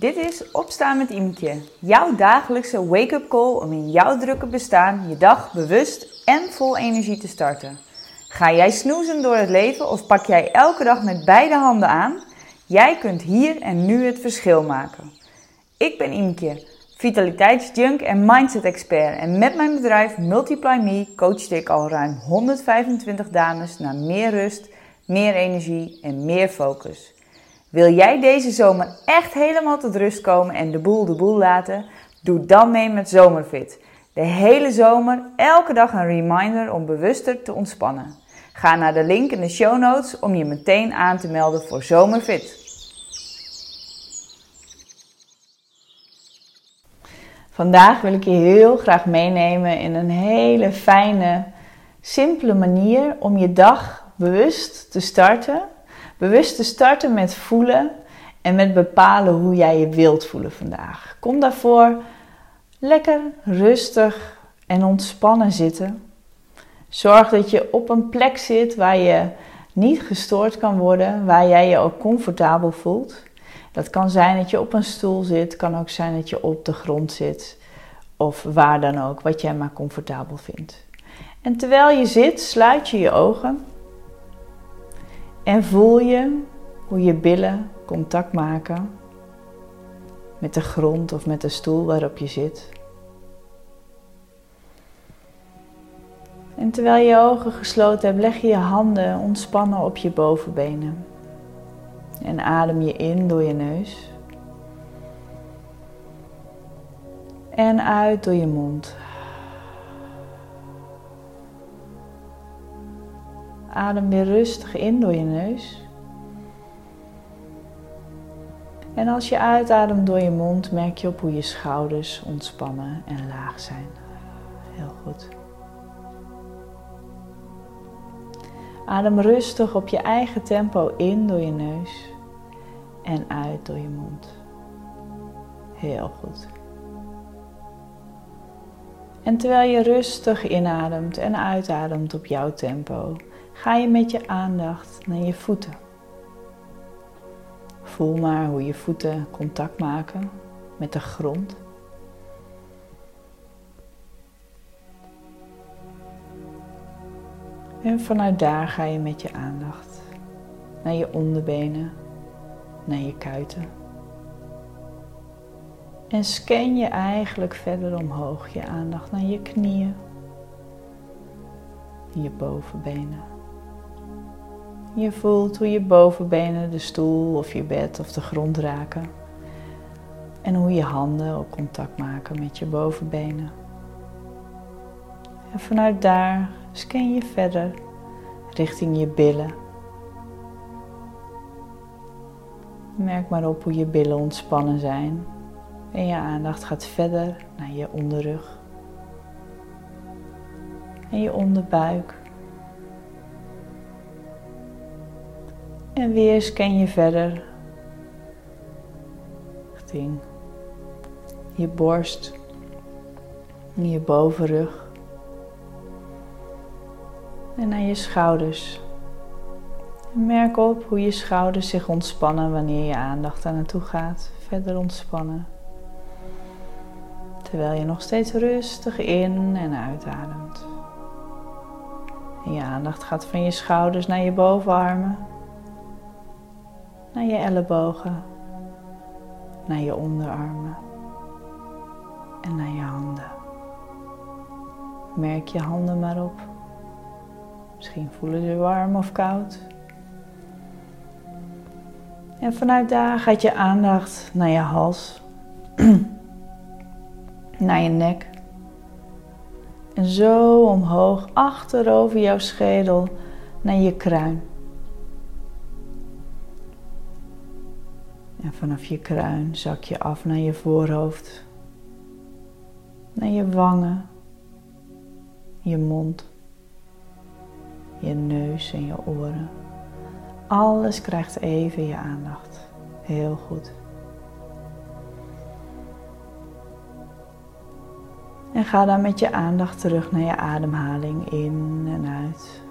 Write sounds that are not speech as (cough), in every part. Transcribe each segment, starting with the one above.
Dit is Opstaan met Imke, jouw dagelijkse wake-up call om in jouw drukke bestaan je dag bewust en vol energie te starten. Ga jij snoezen door het leven of pak jij elke dag met beide handen aan? Jij kunt hier en nu het verschil maken. Ik ben Imke, vitaliteitsjunk en mindset expert en met mijn bedrijf Multiply Me coach ik al ruim 125 dames naar meer rust, meer energie en meer focus. Wil jij deze zomer echt helemaal tot rust komen en de boel de boel laten? Doe dan mee met Zomerfit. De hele zomer, elke dag een reminder om bewuster te ontspannen. Ga naar de link in de show notes om je meteen aan te melden voor Zomerfit. Vandaag wil ik je heel graag meenemen in een hele fijne, simpele manier om je dag bewust te starten Bewust te starten met voelen en met bepalen hoe jij je wilt voelen vandaag. Kom daarvoor lekker rustig en ontspannen zitten. Zorg dat je op een plek zit waar je niet gestoord kan worden, waar jij je ook comfortabel voelt. Dat kan zijn dat je op een stoel zit, kan ook zijn dat je op de grond zit of waar dan ook, wat jij maar comfortabel vindt. En terwijl je zit, sluit je je ogen en voel je hoe je billen contact maken met de grond of met de stoel waarop je zit. En terwijl je ogen gesloten hebt, leg je je handen ontspannen op je bovenbenen. En adem je in door je neus. En uit door je mond. Adem weer rustig in door je neus. En als je uitademt door je mond, merk je op hoe je schouders ontspannen en laag zijn. Heel goed. Adem rustig op je eigen tempo in door je neus en uit door je mond. Heel goed. En terwijl je rustig inademt en uitademt op jouw tempo, ga je met je aandacht naar je voeten. Voel maar hoe je voeten contact maken met de grond. En vanuit daar ga je met je aandacht naar je onderbenen, naar je kuiten. En scan je eigenlijk verder omhoog je aandacht naar je knieën, je bovenbenen. Je voelt hoe je bovenbenen de stoel of je bed of de grond raken. En hoe je handen ook contact maken met je bovenbenen. En vanuit daar scan je verder richting je billen. Merk maar op hoe je billen ontspannen zijn. En je aandacht gaat verder naar je onderrug. En je onderbuik. En weer scan je verder richting je borst, je bovenrug en naar je schouders. En merk op hoe je schouders zich ontspannen wanneer je aandacht daar naartoe gaat. Verder ontspannen. Terwijl je nog steeds rustig in en uitademt. En je aandacht gaat van je schouders naar je bovenarmen naar je ellebogen, naar je onderarmen en naar je handen. Merk je handen maar op. Misschien voelen ze warm of koud. En vanuit daar gaat je aandacht naar je hals, (clears throat) naar je nek. En zo omhoog, achterover jouw schedel, naar je kruin. En vanaf je kruin zak je af naar je voorhoofd, naar je wangen, je mond, je neus en je oren. Alles krijgt even je aandacht. Heel goed. En ga dan met je aandacht terug naar je ademhaling in en uit.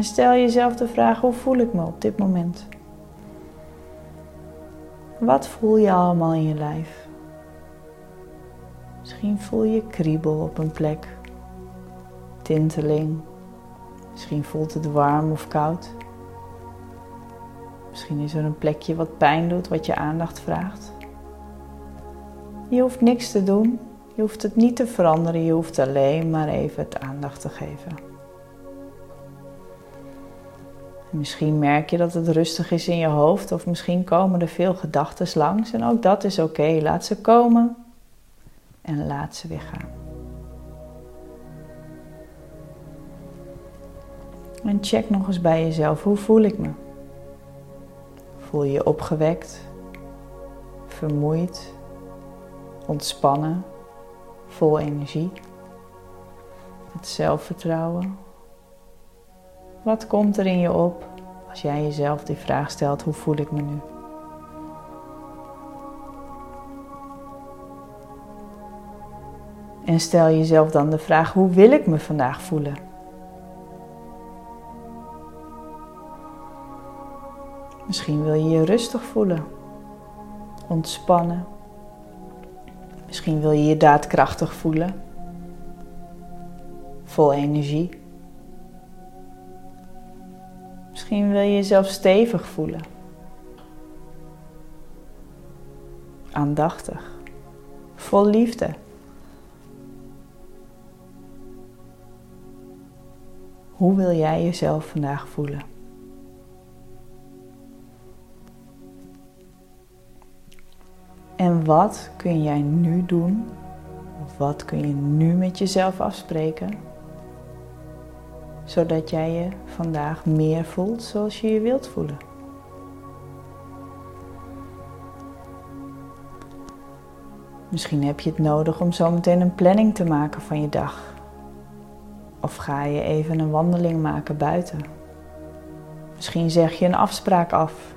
En stel jezelf de vraag: hoe voel ik me op dit moment? Wat voel je allemaal in je lijf? Misschien voel je kriebel op een plek, tinteling. Misschien voelt het warm of koud. Misschien is er een plekje wat pijn doet, wat je aandacht vraagt. Je hoeft niks te doen, je hoeft het niet te veranderen, je hoeft alleen maar even het aandacht te geven. Misschien merk je dat het rustig is in je hoofd of misschien komen er veel gedachten langs en ook dat is oké. Laat ze komen en laat ze weer gaan. En check nog eens bij jezelf, hoe voel ik me? Voel je je opgewekt, vermoeid, ontspannen, vol energie, met zelfvertrouwen? Wat komt er in je op als jij jezelf die vraag stelt: hoe voel ik me nu? En stel jezelf dan de vraag: hoe wil ik me vandaag voelen? Misschien wil je je rustig voelen, ontspannen. Misschien wil je je daadkrachtig voelen, vol energie. Misschien wil je jezelf stevig voelen, aandachtig, vol liefde. Hoe wil jij jezelf vandaag voelen? En wat kun jij nu doen? Of wat kun je nu met jezelf afspreken? Zodat jij je vandaag meer voelt zoals je je wilt voelen. Misschien heb je het nodig om zometeen een planning te maken van je dag. Of ga je even een wandeling maken buiten. Misschien zeg je een afspraak af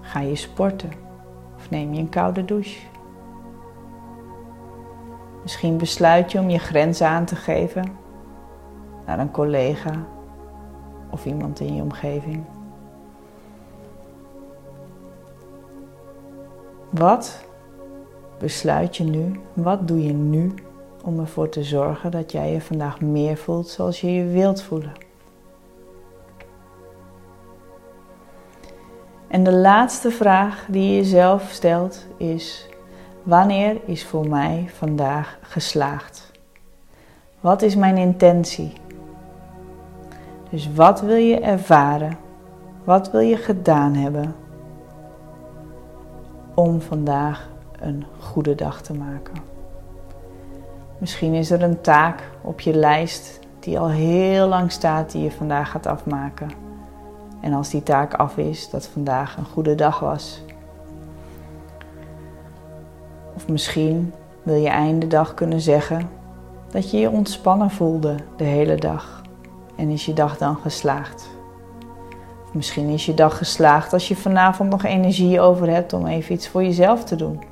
Ga je sporten of neem je een koude douche? Misschien besluit je om je grenzen aan te geven naar een collega of iemand in je omgeving. Wat besluit je nu? Wat doe je nu om ervoor te zorgen dat jij je vandaag meer voelt zoals je je wilt voelen? En de laatste vraag die je jezelf stelt is: wanneer is voor mij vandaag geslaagd? Wat is mijn intentie? Dus wat wil je ervaren? Wat wil je gedaan hebben om vandaag een goede dag te maken? Misschien is er een taak op je lijst die al heel lang staat die je vandaag gaat afmaken. En als die taak af is, dat vandaag een goede dag was. Of misschien wil je einde dag kunnen zeggen dat je je ontspannen voelde de hele dag. En is je dag dan geslaagd? Misschien is je dag geslaagd als je vanavond nog energie over hebt om even iets voor jezelf te doen.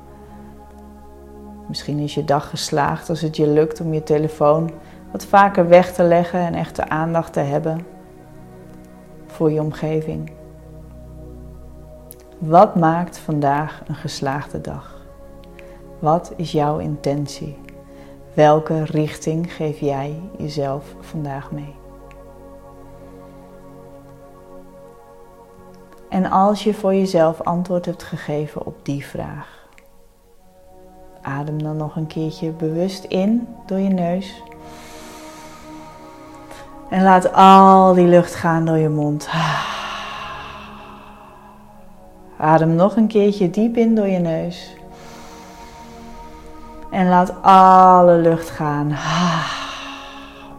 Misschien is je dag geslaagd als het je lukt om je telefoon wat vaker weg te leggen en echte aandacht te hebben voor je omgeving. Wat maakt vandaag een geslaagde dag? Wat is jouw intentie? Welke richting geef jij jezelf vandaag mee? En als je voor jezelf antwoord hebt gegeven op die vraag, adem dan nog een keertje bewust in door je neus en laat al die lucht gaan door je mond. Adem nog een keertje diep in door je neus. En laat alle lucht gaan.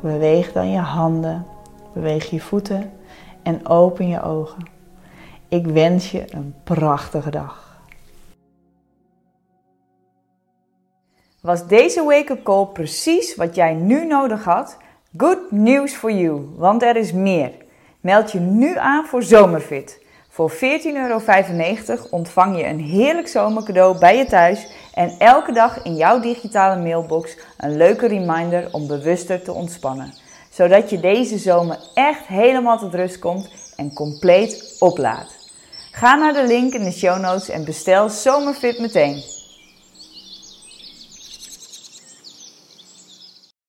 Beweeg dan je handen. Beweeg je voeten. En open je ogen. Ik wens je een prachtige dag. Was deze wake-up call precies wat jij nu nodig had? Good news for you, want er is meer. Meld je nu aan voor Zomerfit. Voor 14,95 euro ontvang je een heerlijk zomercadeau bij je thuis en elke dag in jouw digitale mailbox een leuke reminder om bewuster te ontspannen. Zodat je deze zomer echt helemaal tot rust komt en compleet oplaadt. Ga naar de link in de show notes en bestel Zomerfit meteen.